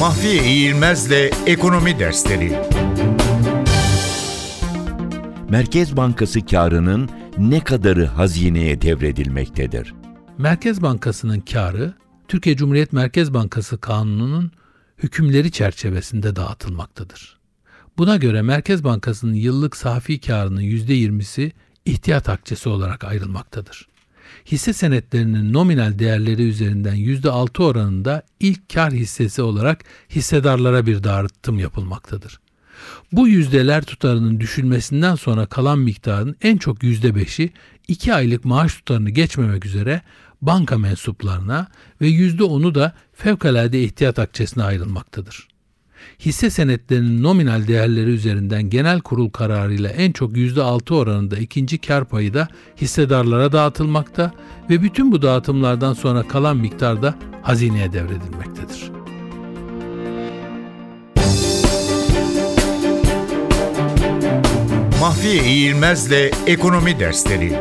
Mahfiye İğilmez'le Ekonomi Dersleri Merkez Bankası karının ne kadarı hazineye devredilmektedir? Merkez Bankası'nın karı Türkiye Cumhuriyet Merkez Bankası Kanunu'nun hükümleri çerçevesinde dağıtılmaktadır. Buna göre Merkez Bankası'nın yıllık safi karının %20'si ihtiyat akçesi olarak ayrılmaktadır. Hisse senetlerinin nominal değerleri üzerinden %6 oranında ilk kar hissesi olarak hissedarlara bir dağıtım yapılmaktadır. Bu yüzdeler tutarının düşülmesinden sonra kalan miktarın en çok %5'i 2 aylık maaş tutarını geçmemek üzere banka mensuplarına ve %10'u da fevkalade ihtiyat akçesine ayrılmaktadır. Hisse senetlerinin nominal değerleri üzerinden genel kurul kararıyla en çok %6 oranında ikinci kar payı da hissedarlara dağıtılmakta ve bütün bu dağıtımlardan sonra kalan miktar da hazineye devredilmektedir. Mahfiye İğilmez'le Ekonomi Dersleri